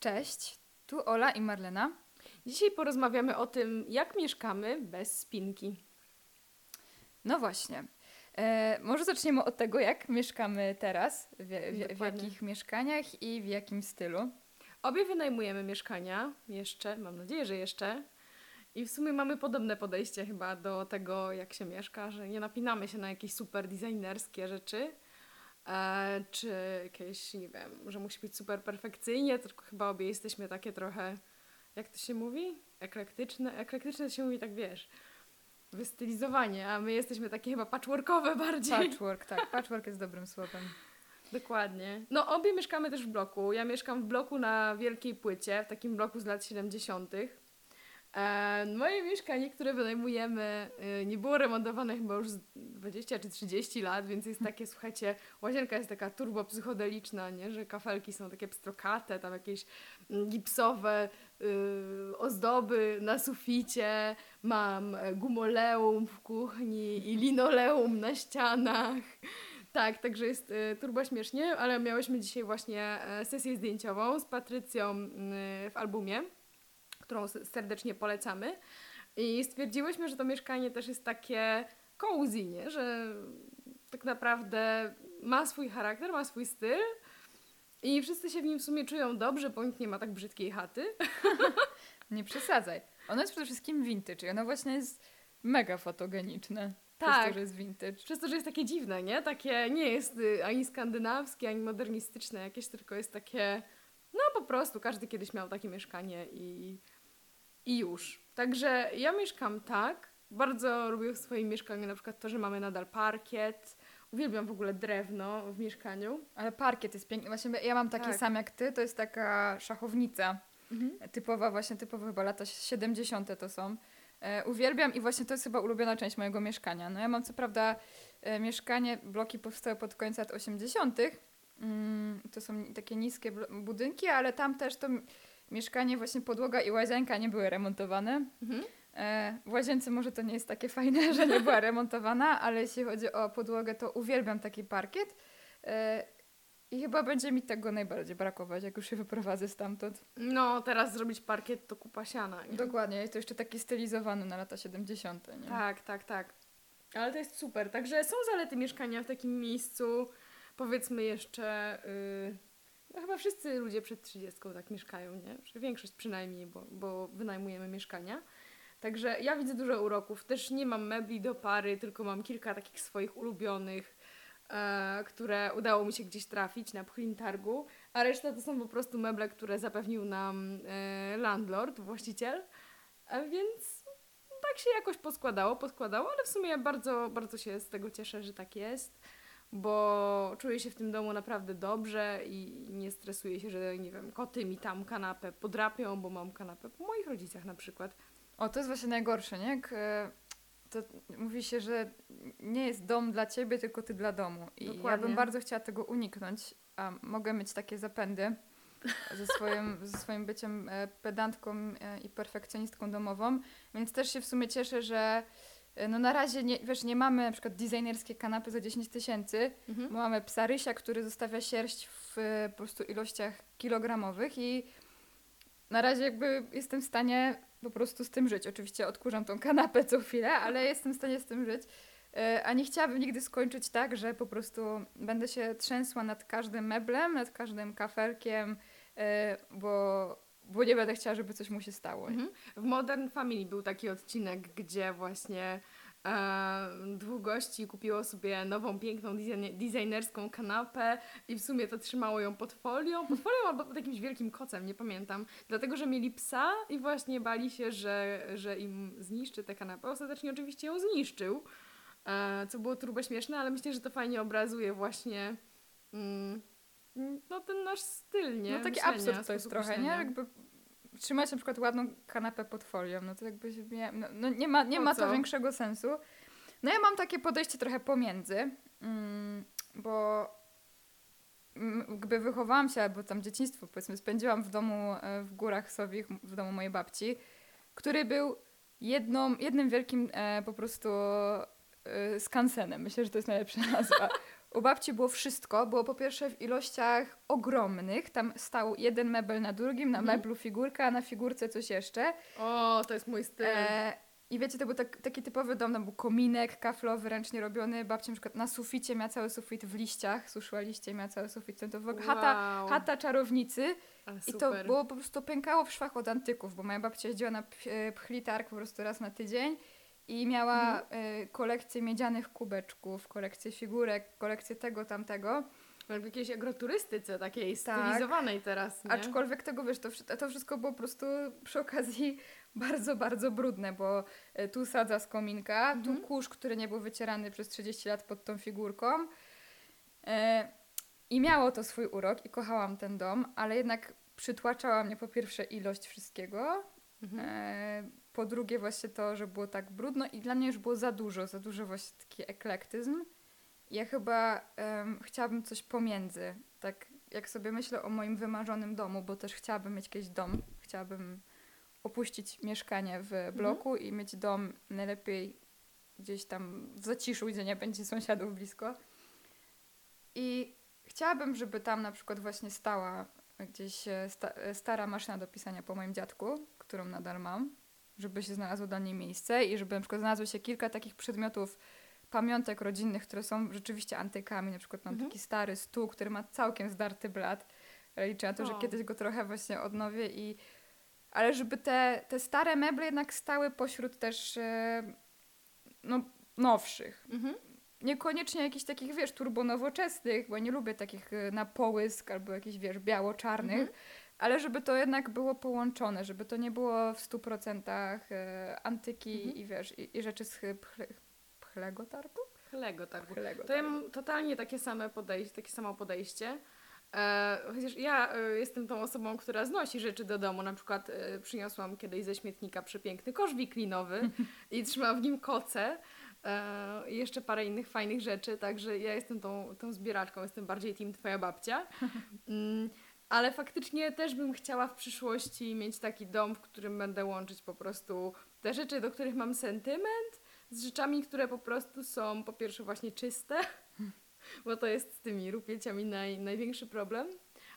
Cześć, tu Ola i Marlena. Dzisiaj porozmawiamy o tym, jak mieszkamy bez spinki. No właśnie. E, może zaczniemy od tego, jak mieszkamy teraz, w, w, w jakich mieszkaniach i w jakim stylu. Obie wynajmujemy mieszkania, jeszcze, mam nadzieję, że jeszcze. I w sumie mamy podobne podejście chyba do tego, jak się mieszka, że nie napinamy się na jakieś super designerskie rzeczy, czy jakieś, nie wiem, że musi być super perfekcyjnie, tylko chyba obie jesteśmy takie trochę, jak to się mówi? Eklektyczne. Eklektyczne się mówi tak, wiesz, wystylizowanie, a my jesteśmy takie chyba patchworkowe bardziej. Patchwork, tak. Patchwork jest dobrym słowem. Dokładnie. No obie mieszkamy też w bloku. Ja mieszkam w bloku na wielkiej płycie, w takim bloku z lat 70. E, moje mieszkanie, które wynajmujemy, e, nie było remontowane chyba już 20 czy 30 lat, więc jest takie, słuchajcie, łazienka jest taka turbo psychodeliczna, nie? że kafelki są takie pstrokate, tam jakieś mm, gipsowe y, ozdoby na suficie, mam gumoleum w kuchni i linoleum na ścianach. Tak, także jest y, turbo śmiesznie, ale miałyśmy dzisiaj właśnie y, sesję zdjęciową z Patrycją y, w albumie którą serdecznie polecamy. I stwierdziłyśmy, że to mieszkanie też jest takie cozy, nie? że tak naprawdę ma swój charakter, ma swój styl i wszyscy się w nim w sumie czują dobrze, bo nikt nie ma tak brzydkiej chaty. nie przesadzaj. Ono jest przede wszystkim vintage i ono właśnie jest mega fotogeniczne. Tak. Przez to, że jest vintage. Przez to, że jest takie dziwne, nie? Takie nie jest y, ani skandynawskie, ani modernistyczne jakieś, tylko jest takie no po prostu każdy kiedyś miał takie mieszkanie i i już. Także ja mieszkam tak. Bardzo lubię w swoim mieszkaniu na przykład to, że mamy nadal parkiet. Uwielbiam w ogóle drewno w mieszkaniu. Ale parkiet jest piękny. Właśnie ja mam taki tak. sam jak ty, to jest taka szachownica. Mhm. Typowa, właśnie typowa chyba lata 70. to są. E, uwielbiam i właśnie to jest chyba ulubiona część mojego mieszkania. No ja mam co prawda e, mieszkanie, bloki powstały pod koniec lat 80. Mm, to są takie niskie budynki, ale tam też to mieszkanie, właśnie podłoga i łazienka nie były remontowane. Mhm. E, w łazience może to nie jest takie fajne, że nie była remontowana, ale jeśli chodzi o podłogę, to uwielbiam taki parkiet. E, I chyba będzie mi tego najbardziej brakować, jak już się wyprowadzę stamtąd. No, teraz zrobić parkiet to kupa siana. Nie? Dokładnie, to jeszcze taki stylizowany na lata 70. Nie? Tak, tak, tak. Ale to jest super. Także są zalety mieszkania w takim miejscu. Powiedzmy jeszcze... Yy no chyba wszyscy ludzie przed 30 tak mieszkają, nie? Większość przynajmniej, bo, bo wynajmujemy mieszkania. Także ja widzę dużo uroków. Też nie mam mebli do pary, tylko mam kilka takich swoich ulubionych, e, które udało mi się gdzieś trafić na pchlim targu, a reszta to są po prostu meble, które zapewnił nam e, landlord, właściciel. A więc tak się jakoś poskładało, poskładało, ale w sumie bardzo, bardzo się z tego cieszę, że tak jest bo czuję się w tym domu naprawdę dobrze i nie stresuję się, że nie wiem, koty mi tam kanapę podrapią, bo mam kanapę po moich rodzicach na przykład. O, to jest właśnie najgorsze, nie? Jak, e, to mówi się, że nie jest dom dla ciebie, tylko ty dla domu. I Dokładnie. ja bym bardzo chciała tego uniknąć, a mogę mieć takie zapędy ze swoim, ze swoim byciem e, pedantką e, i perfekcjonistką domową, więc też się w sumie cieszę, że no na razie nie, wiesz, nie mamy na przykład designerskie kanapy za 10 tysięcy, mhm. mamy psa Rysia, który zostawia sierść w po prostu ilościach kilogramowych i na razie jakby jestem w stanie po prostu z tym żyć. Oczywiście odkurzam tą kanapę co chwilę, ale jestem w stanie z tym żyć. E, a nie chciałabym nigdy skończyć tak, że po prostu będę się trzęsła nad każdym meblem, nad każdym kafelkiem, e, bo bo nie będę chciała, żeby coś mu się stało. Mhm. W Modern Family był taki odcinek, gdzie właśnie e, dwóch gości kupiło sobie nową, piękną, designerską kanapę i w sumie to trzymało ją pod folią, pod folią albo pod jakimś wielkim kocem, nie pamiętam, dlatego, że mieli psa i właśnie bali się, że, że im zniszczy tę kanapę. Ostatecznie oczywiście ją zniszczył, e, co było turbo śmieszne, ale myślę, że to fajnie obrazuje właśnie... Mm, no ten nasz styl, nie? No taki Myślenia, absurd to jest trochę, nie? Jakby trzymać na przykład ładną kanapę pod folią, no to jakby się, no, no nie ma, nie ma to większego sensu. No ja mam takie podejście trochę pomiędzy, mm, bo jakby wychowałam się, albo tam dzieciństwo powiedzmy spędziłam w domu e, w górach sobie, w domu mojej babci, który był jedną, jednym wielkim e, po prostu e, skansenem. Myślę, że to jest najlepsza nazwa. U babci było wszystko. Było po pierwsze w ilościach ogromnych. Tam stał jeden mebel na drugim, na mhm. meblu figurka, a na figurce coś jeszcze. O, to jest mój styl. E, I wiecie, to był tak, taki typowy dom, tam był kominek kaflowy, ręcznie robiony. Babcia na przykład na suficie miała cały sufit w liściach, suszyła liście, miała cały sufit. To w ogóle wow. chata, chata czarownicy. I to było po prostu pękało w szwach od antyków, bo moja babcia jeździła na pchlitarg po prostu raz na tydzień i miała mhm. y, kolekcję miedzianych kubeczków, kolekcję figurek, kolekcję tego, tamtego. w jakiejś agroturystyce takiej tak. stylizowanej teraz, nie? Aczkolwiek tego, wiesz, to, to wszystko było po prostu przy okazji bardzo, bardzo brudne, bo y, tu sadza z kominka, mhm. tu kurz, który nie był wycierany przez 30 lat pod tą figurką. Y, I miało to swój urok i kochałam ten dom, ale jednak przytłaczała mnie po pierwsze ilość wszystkiego, mhm. E, po drugie właśnie to, że było tak brudno i dla mnie już było za dużo, za dużo właśnie taki eklektyzm. Ja chyba um, chciałabym coś pomiędzy. Tak jak sobie myślę o moim wymarzonym domu, bo też chciałabym mieć jakiś dom, chciałabym opuścić mieszkanie w mhm. bloku mhm. i mieć dom najlepiej gdzieś tam w zaciszu, gdzie nie będzie sąsiadów blisko. I chciałabym, żeby tam na przykład właśnie stała gdzieś e, sta e, stara maszyna do pisania po moim dziadku, którą nadal mam żeby się znalazło dla niej miejsce i żeby na przykład znalazło się kilka takich przedmiotów, pamiątek rodzinnych, które są rzeczywiście antykami. Na przykład mam mhm. taki stary stół, który ma całkiem zdarty blat. Liczę na to, o. że kiedyś go trochę właśnie odnowię i ale żeby te, te stare meble jednak stały pośród też e, no, nowszych. Mhm. Niekoniecznie jakichś takich, wiesz, turbo nowoczesnych, bo nie lubię takich e, na połysk albo jakichś, wiesz, biało-czarnych, mhm ale żeby to jednak było połączone, żeby to nie było w 100% e, antyki mhm. i wiesz, i, i, rzeczy z pchle, pchlego targu? Pchlego targu. To ja mam totalnie takie same podejście, takie samo podejście. E, chociaż ja e, jestem tą osobą, która znosi rzeczy do domu. Na przykład e, przyniosłam kiedyś ze śmietnika przepiękny kosz wiklinowy i trzymałam w nim koce e, i jeszcze parę innych fajnych rzeczy, także ja jestem tą, tą zbieraczką, jestem bardziej team twoja babcia. Mm, ale faktycznie też bym chciała w przyszłości mieć taki dom, w którym będę łączyć po prostu te rzeczy, do których mam sentyment, z rzeczami, które po prostu są po pierwsze właśnie czyste, bo to jest z tymi rupieciami naj, największy problem,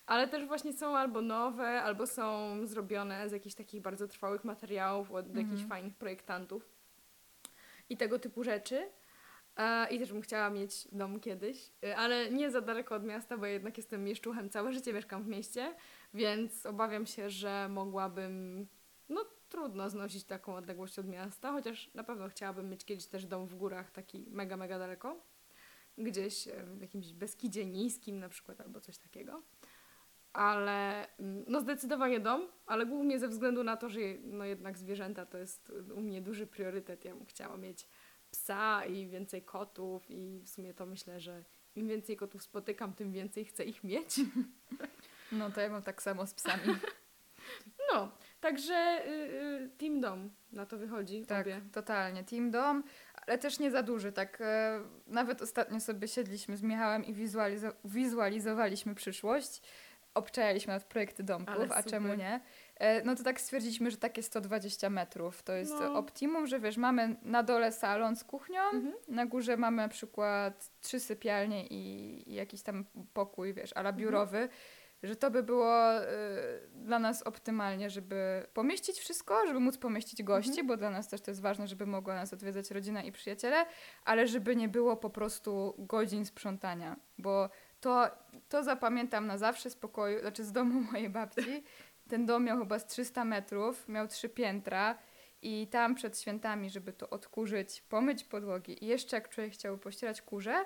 ale też właśnie są albo nowe, albo są zrobione z jakichś takich bardzo trwałych materiałów od mhm. jakichś fajnych projektantów i tego typu rzeczy. I też bym chciała mieć dom kiedyś, y, ale nie za daleko od miasta, bo jednak jestem mieszczuchem, całe życie mieszkam w mieście, więc obawiam się, że mogłabym, no trudno znosić taką odległość od miasta, chociaż na pewno chciałabym mieć kiedyś też dom w górach, taki mega, mega daleko, gdzieś y, w jakimś Beskidzie niskim na przykład albo coś takiego. Ale mm, no zdecydowanie dom, ale głównie ze względu na to, że no jednak zwierzęta to jest u mnie duży priorytet. Ja bym chciała mieć psa i więcej kotów i w sumie to myślę, że im więcej kotów spotykam, tym więcej chcę ich mieć. No to ja mam tak samo z psami. No, także y, y, Team Dom na to wychodzi. Tak, tobie. totalnie. Team Dom, ale też nie za duży. Tak, y, nawet ostatnio sobie siedliśmy z Michałem i wizualizo wizualizowaliśmy przyszłość. Obczajaliśmy nad projekty domków, a czemu nie? E, no to tak stwierdziliśmy, że takie 120 metrów to jest no. optimum, że wiesz, mamy na dole salon z kuchnią, mhm. na górze mamy na przykład trzy sypialnie i, i jakiś tam pokój, wiesz, ala mhm. biurowy, mhm. że to by było y, dla nas optymalnie, żeby pomieścić wszystko, żeby móc pomieścić gości, mhm. bo dla nas też to jest ważne, żeby mogła nas odwiedzać rodzina i przyjaciele, ale żeby nie było po prostu godzin sprzątania, bo to, to zapamiętam na zawsze z pokoju, znaczy z domu mojej babci, ten dom miał chyba z 300 metrów, miał trzy piętra i tam przed świętami, żeby to odkurzyć, pomyć podłogi i jeszcze jak człowiek chciał pościerać kurze,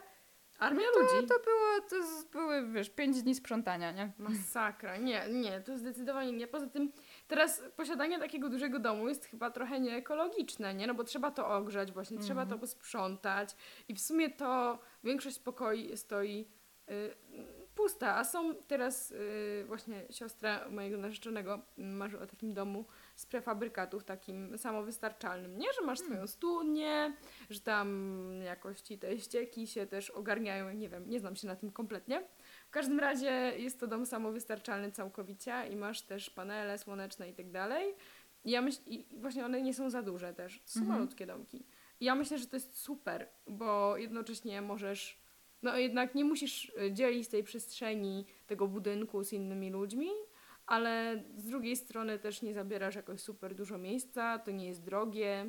Armia to, ludzi. To było, to były, wiesz, pięć dni sprzątania, nie? Masakra. Nie, nie, to zdecydowanie nie. Poza tym teraz posiadanie takiego dużego domu jest chyba trochę nieekologiczne, nie? No bo trzeba to ogrzać właśnie, mm trzeba to posprzątać i w sumie to większość pokoi stoi y, pusta, a są teraz yy, właśnie siostra mojego narzeczonego marzy o takim domu z prefabrykatów, takim samowystarczalnym. Nie, że masz swoją hmm. studnię, że tam jakoś ci te ścieki się też ogarniają, nie wiem, nie znam się na tym kompletnie. W każdym razie jest to dom samowystarczalny całkowicie i masz też panele słoneczne i tak dalej. I ja myślę, i właśnie one nie są za duże też, są mhm. malutkie domki. I ja myślę, że to jest super, bo jednocześnie możesz no jednak nie musisz y, dzielić tej przestrzeni, tego budynku z innymi ludźmi, ale z drugiej strony też nie zabierasz jakoś super dużo miejsca, to nie jest drogie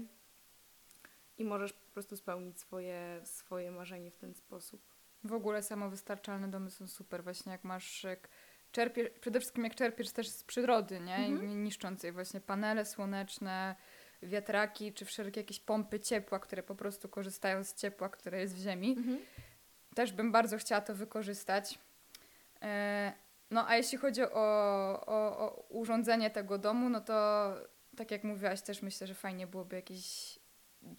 i możesz po prostu spełnić swoje, swoje marzenie w ten sposób. W ogóle samowystarczalne domy są super, właśnie jak masz, jak czerpiesz, przede wszystkim jak czerpiesz też z przyrody, nie? Mhm. Niszczącej właśnie panele słoneczne, wiatraki, czy wszelkie jakieś pompy ciepła, które po prostu korzystają z ciepła, które jest w ziemi. Mhm. Też bym bardzo chciała to wykorzystać. E, no a jeśli chodzi o, o, o urządzenie tego domu, no to tak jak mówiłaś, też myślę, że fajnie byłoby jakieś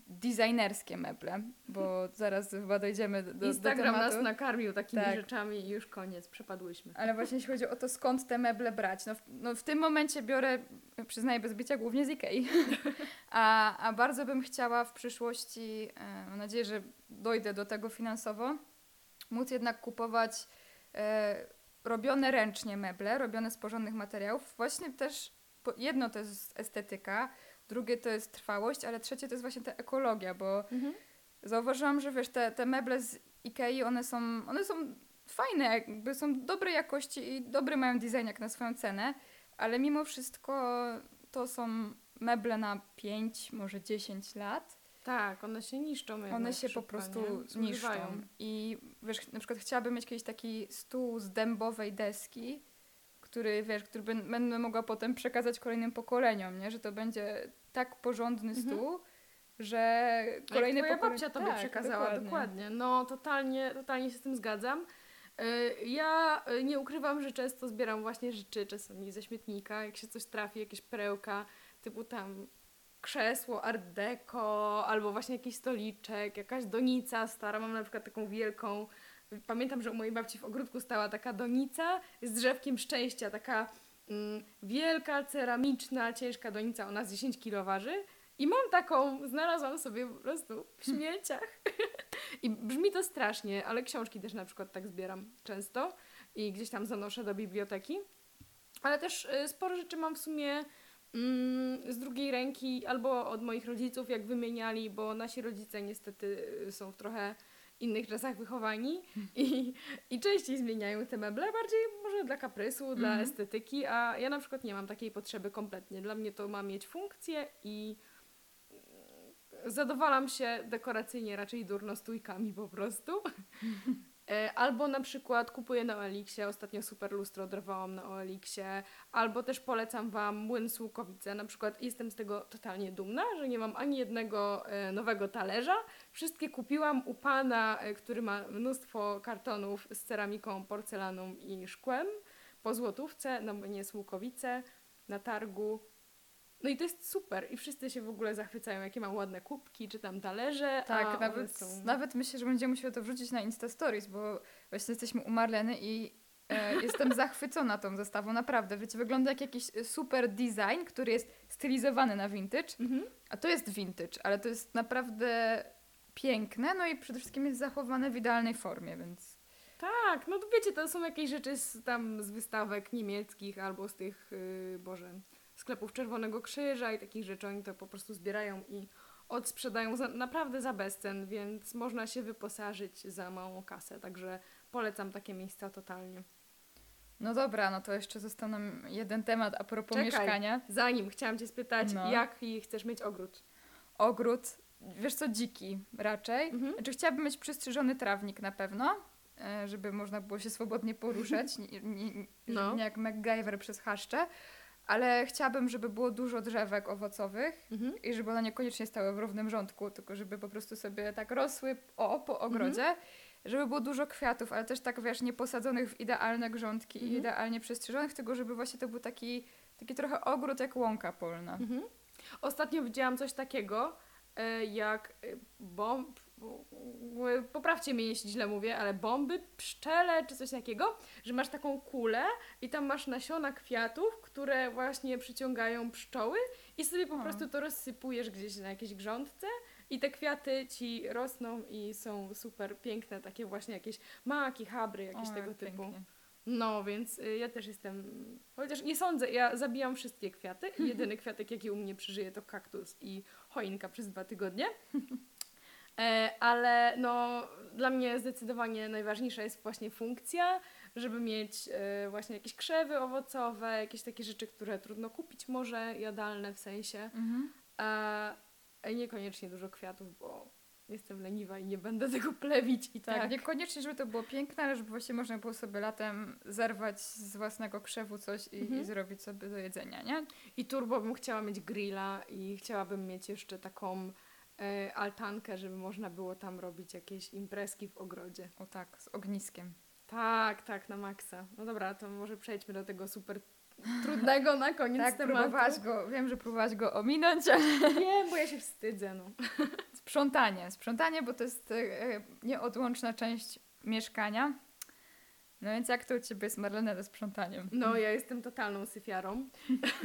designerskie meble, bo zaraz chyba dojdziemy do, Instagram do nas nakarmił takimi tak. rzeczami i już koniec, przepadłyśmy. Ale właśnie jeśli chodzi o to, skąd te meble brać, no w, no w tym momencie biorę, przyznaję bez bycia, głównie z Ikei. a, a bardzo bym chciała w przyszłości, e, mam nadzieję, że dojdę do tego finansowo, móc jednak kupować e, robione ręcznie meble, robione z porządnych materiałów. Właśnie też jedno to jest estetyka, drugie to jest trwałość, ale trzecie to jest właśnie ta ekologia, bo mhm. zauważyłam, że wiesz, te, te meble z Ikei, one są, one są fajne, jakby są dobrej jakości i dobry mają design jak na swoją cenę, ale mimo wszystko to są meble na 5, może 10 lat. Tak, one się niszczą. One się po prostu niszczą. I wiesz, na przykład chciałabym mieć kiedyś taki stół z dębowej deski, który, wiesz, który będę mogła potem przekazać kolejnym pokoleniom, nie? Że to będzie tak porządny mhm. stół, że kolejne pokolenia... babcia to tak, przekazała, dokładnie. dokładnie. No, totalnie, totalnie się z tym zgadzam. Y, ja y, nie ukrywam, że często zbieram właśnie rzeczy czasami ze śmietnika, jak się coś trafi, jakieś perełka, typu tam krzesło art deco, albo właśnie jakiś stoliczek, jakaś donica stara. Mam na przykład taką wielką, pamiętam, że u mojej babci w ogródku stała taka donica z drzewkiem szczęścia, taka mm, wielka, ceramiczna, ciężka donica, ona z 10 kilo waży. I mam taką, znalazłam sobie po prostu w śmieciach. I brzmi to strasznie, ale książki też na przykład tak zbieram często i gdzieś tam zanoszę do biblioteki. Ale też y, sporo rzeczy mam w sumie z drugiej ręki albo od moich rodziców, jak wymieniali, bo nasi rodzice niestety y, są w trochę innych czasach wychowani i, i częściej zmieniają te meble, bardziej może dla kaprysu, mm. dla mhm. estetyki, a ja na przykład nie mam takiej potrzeby kompletnie. Dla mnie to ma mieć funkcję i zadowalam się dekoracyjnie raczej durnostójkami po prostu. E, albo na przykład kupuję na Oeliksie, ostatnio super lustro dorwałam na Oeliksie, albo też polecam Wam młyn Słukowice. Na przykład jestem z tego totalnie dumna, że nie mam ani jednego e, nowego talerza. Wszystkie kupiłam u pana, e, który ma mnóstwo kartonów z ceramiką, porcelaną i szkłem po złotówce na młynie Słukowice na targu. No i to jest super i wszyscy się w ogóle zachwycają, jakie mam ładne kubki czy tam talerze. Tak, nawet, są... nawet myślę, że będziemy musieli to wrzucić na Insta Stories, bo właśnie jesteśmy u Marleny i e, jestem zachwycona tą zestawą, naprawdę. Wiecie, wygląda jak jakiś super design, który jest stylizowany na vintage, mhm. a to jest vintage, ale to jest naprawdę piękne, no i przede wszystkim jest zachowane w idealnej formie, więc... Tak, no to wiecie, to są jakieś rzeczy z, tam z wystawek niemieckich albo z tych, yy, Boże, sklepów Czerwonego Krzyża i takich rzeczy. Oni to po prostu zbierają i odsprzedają za, naprawdę za bezcen, więc można się wyposażyć za małą kasę. Także polecam takie miejsca totalnie. No dobra, no to jeszcze został nam jeden temat a propos Czekaj, mieszkania. Zanim chciałam Cię spytać, no. jaki chcesz mieć ogród? Ogród, wiesz co, dziki raczej. Mhm. Znaczy chciałabym mieć przystrzyżony trawnik na pewno, e, żeby można było się swobodnie poruszać, nie, nie, nie, no. nie jak MacGyver przez chaszcze ale chciałabym, żeby było dużo drzewek owocowych mhm. i żeby one niekoniecznie stały w równym rządku, tylko żeby po prostu sobie tak rosły o, po ogrodzie. Mhm. Żeby było dużo kwiatów, ale też tak, wiesz, nie posadzonych w idealne grządki mhm. i idealnie przestrzeżonych, tylko żeby właśnie to był taki, taki trochę ogród jak łąka polna. Mhm. Ostatnio widziałam coś takiego, e, jak e, bomb, poprawcie mnie, jeśli źle mówię, ale bomby, pszczele czy coś takiego, że masz taką kulę i tam masz nasiona kwiatów, które właśnie przyciągają pszczoły i sobie po prostu to rozsypujesz gdzieś na jakiejś grządce i te kwiaty ci rosną i są super piękne, takie właśnie jakieś maki, habry, jakieś o, tego typu. Pięknie. No, więc y, ja też jestem, chociaż nie sądzę, ja zabijam wszystkie kwiaty jedyny kwiatek, jaki u mnie przeżyje to kaktus i choinka przez dwa tygodnie. E, ale no, dla mnie zdecydowanie najważniejsza jest właśnie funkcja, żeby mieć e, właśnie jakieś krzewy owocowe, jakieś takie rzeczy, które trudno kupić może, jadalne w sensie. Mhm. A niekoniecznie dużo kwiatów, bo jestem leniwa i nie będę tego plewić i tak. tak. Niekoniecznie, żeby to było piękne, ale żeby właśnie można było sobie latem zerwać z własnego krzewu coś i, mhm. i zrobić sobie do jedzenia, nie? I turbo bym chciała mieć grilla i chciałabym mieć jeszcze taką e, altankę, żeby można było tam robić jakieś imprezki w ogrodzie. O tak, z ogniskiem. Tak, tak, na maksa. No dobra, to może przejdźmy do tego super trudnego na koniec tak, tematu. Próbowałaś go, wiem, że próbowałaś go ominąć, ale... Nie, bo ja się wstydzę, no. Sprzątanie. Sprzątanie, bo to jest e, nieodłączna część mieszkania. No więc jak to u Ciebie jest, Marlene, ze sprzątaniem? No, ja jestem totalną syfiarą.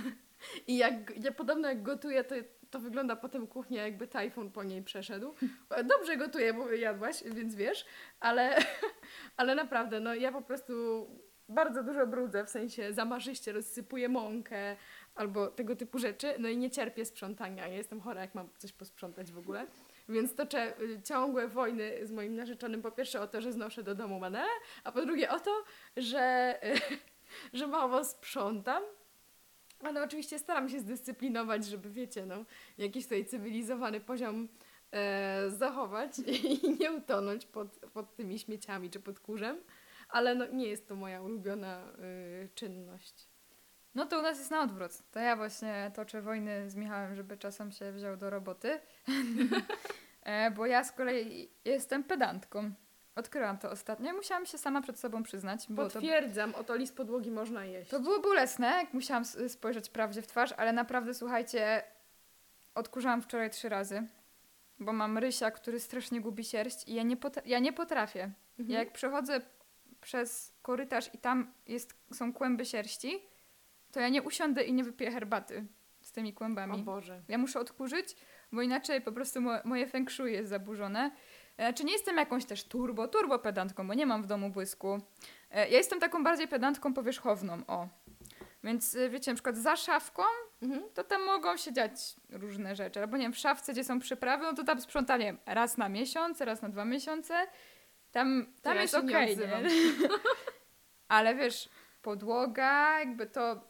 I jak, ja podobno jak gotuję, to, to wygląda potem kuchnia, jakby tajfun po niej przeszedł. Dobrze gotuję, bo jadłaś, więc wiesz, ale, ale naprawdę, no ja po prostu bardzo dużo brudzę, w sensie zamarzyście rozsypuję mąkę albo tego typu rzeczy, no i nie cierpię sprzątania. Ja jestem chora, jak mam coś posprzątać w ogóle. Więc toczę y, ciągłe wojny z moim narzeczonym po pierwsze o to, że znoszę do domu manele, a po drugie o to, że, że mało sprzątam. Ale oczywiście staram się zdyscyplinować, żeby wiecie, no, jakiś tutaj cywilizowany poziom e, zachować i nie utonąć pod, pod tymi śmieciami czy pod kurzem ale no, nie jest to moja ulubiona y, czynność. No to u nas jest na odwrót. To ja właśnie toczę wojny z Michałem, żeby czasem się wziął do roboty. e, bo ja z kolei jestem pedantką. Odkryłam to ostatnio. Musiałam się sama przed sobą przyznać. Potwierdzam, to, oto list podłogi można jeść. To było bolesne, jak musiałam spojrzeć prawdzie w twarz, ale naprawdę, słuchajcie, odkurzałam wczoraj trzy razy, bo mam rysia, który strasznie gubi sierść i ja nie, ja nie potrafię. Mhm. Ja jak przechodzę przez korytarz i tam jest, są kłęby sierści, to ja nie usiądę i nie wypiję herbaty z tymi kłębami. O Boże. Ja muszę odkurzyć, bo inaczej po prostu mo moje feng shui jest zaburzone. Znaczy nie jestem jakąś też turbo, turbo pedantką, bo nie mam w domu błysku. E, ja jestem taką bardziej pedantką powierzchowną, o. Więc e, wiecie, na przykład za szafką, mhm. to tam mogą się dziać różne rzeczy. Albo nie wiem, w szafce, gdzie są przyprawy, no to tam sprzątanie raz na miesiąc, raz na dwa miesiące. Tam, tam ja jest okej, okay? Ale wiesz, podłoga, jakby to,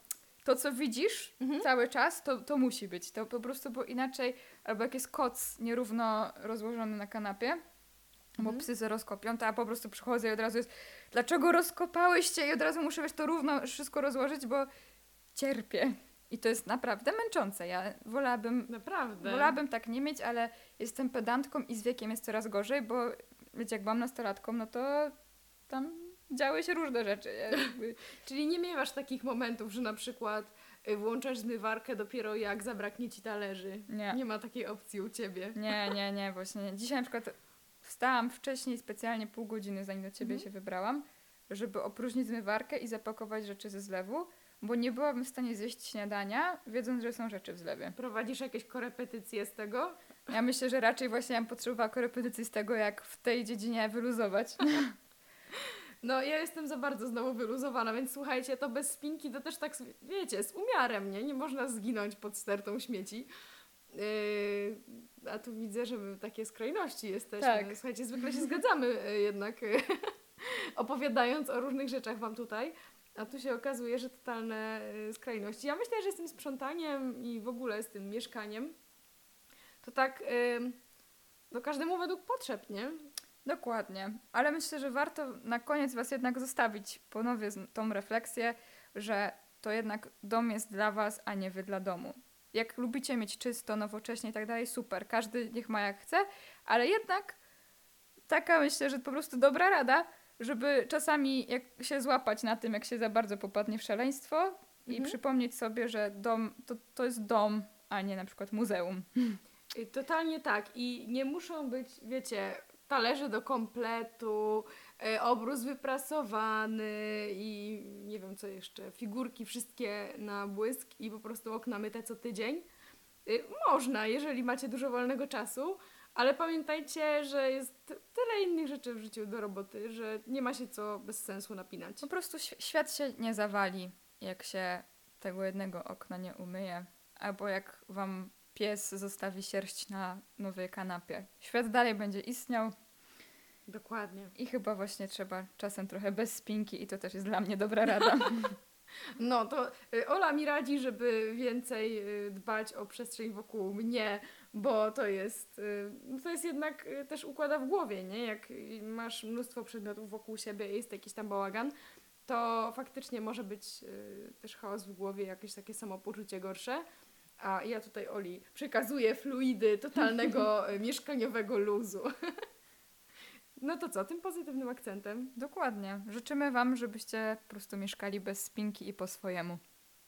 to co widzisz mhm. cały czas, to, to musi być. To po prostu, bo inaczej, albo jak jest koc nierówno rozłożony na kanapie. Bo psy ze rozkopią, to ja po prostu przychodzę i od razu jest, dlaczego rozkopałyście? I od razu muszę wiesz, to równo wszystko rozłożyć, bo cierpię. I to jest naprawdę męczące. Ja wolałabym. Naprawdę. Wolałabym tak nie mieć, ale jestem pedantką i z wiekiem jest coraz gorzej, bo wiecie, jak byłam nastolatką, no to tam działy się różne rzeczy. Czyli nie miewasz takich momentów, że na przykład y, włączasz zmywarkę dopiero jak zabraknie ci talerzy. Nie. Nie ma takiej opcji u ciebie. Nie, nie, nie, właśnie. Dzisiaj na przykład wstałam wcześniej specjalnie pół godziny, zanim do ciebie mhm. się wybrałam, żeby opróżnić zmywarkę i zapakować rzeczy ze zlewu, bo nie byłabym w stanie zjeść śniadania, wiedząc, że są rzeczy w zlewie. Prowadzisz jakieś korepetycje z tego? Ja myślę, że raczej właśnie bym potrzebowała korepetycji z tego, jak w tej dziedzinie wyluzować. No, ja jestem za bardzo znowu wyluzowana, więc słuchajcie, to bez spinki to też tak, wiecie, z umiarem, nie? Nie można zginąć pod stertą śmieci. Yy, a tu widzę, że my takie skrajności jesteśmy. Tak. Słuchajcie, zwykle się zgadzamy yy, jednak, yy, opowiadając o różnych rzeczach Wam tutaj. A tu się okazuje, że totalne yy, skrajności. Ja myślę, że z tym sprzątaniem i w ogóle z tym mieszkaniem to tak yy, no każdemu według potrzeb, nie? Dokładnie. Ale myślę, że warto na koniec Was jednak zostawić ponownie tą refleksję, że to jednak dom jest dla Was, a nie Wy dla domu. Jak lubicie mieć czysto, nowocześnie i tak dalej, super. Każdy niech ma jak chce, ale jednak taka myślę, że po prostu dobra rada, żeby czasami jak się złapać na tym, jak się za bardzo popadnie w szaleństwo mhm. i przypomnieć sobie, że dom to, to jest dom, a nie na przykład muzeum. Totalnie tak. I nie muszą być, wiecie, talerze do kompletu, e, obrus wyprasowany i nie wiem co jeszcze, figurki wszystkie na błysk i po prostu okna myte co tydzień. E, można, jeżeli macie dużo wolnego czasu, ale pamiętajcie, że jest tyle innych rzeczy w życiu do roboty, że nie ma się co bez sensu napinać. Po prostu świat się nie zawali, jak się tego jednego okna nie umyje, albo jak wam pies zostawi sierść na nowej kanapie. Świat dalej będzie istniał. Dokładnie. I chyba właśnie trzeba czasem trochę bez spinki i to też jest dla mnie dobra rada. No to y, Ola mi radzi, żeby więcej y, dbać o przestrzeń wokół mnie, bo to jest, y, to jest jednak też układa w głowie, nie? Jak masz mnóstwo przedmiotów wokół siebie i jest jakiś tam bałagan, to faktycznie może być też chaos w głowie, jakieś takie samopoczucie gorsze. A ja tutaj Oli przekazuję fluidy totalnego mieszkaniowego luzu. No to co, tym pozytywnym akcentem? Dokładnie. Życzymy Wam, żebyście po prostu mieszkali bez spinki i po swojemu.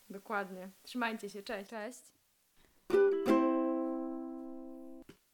Dokładnie. Trzymajcie się, cześć. Cześć.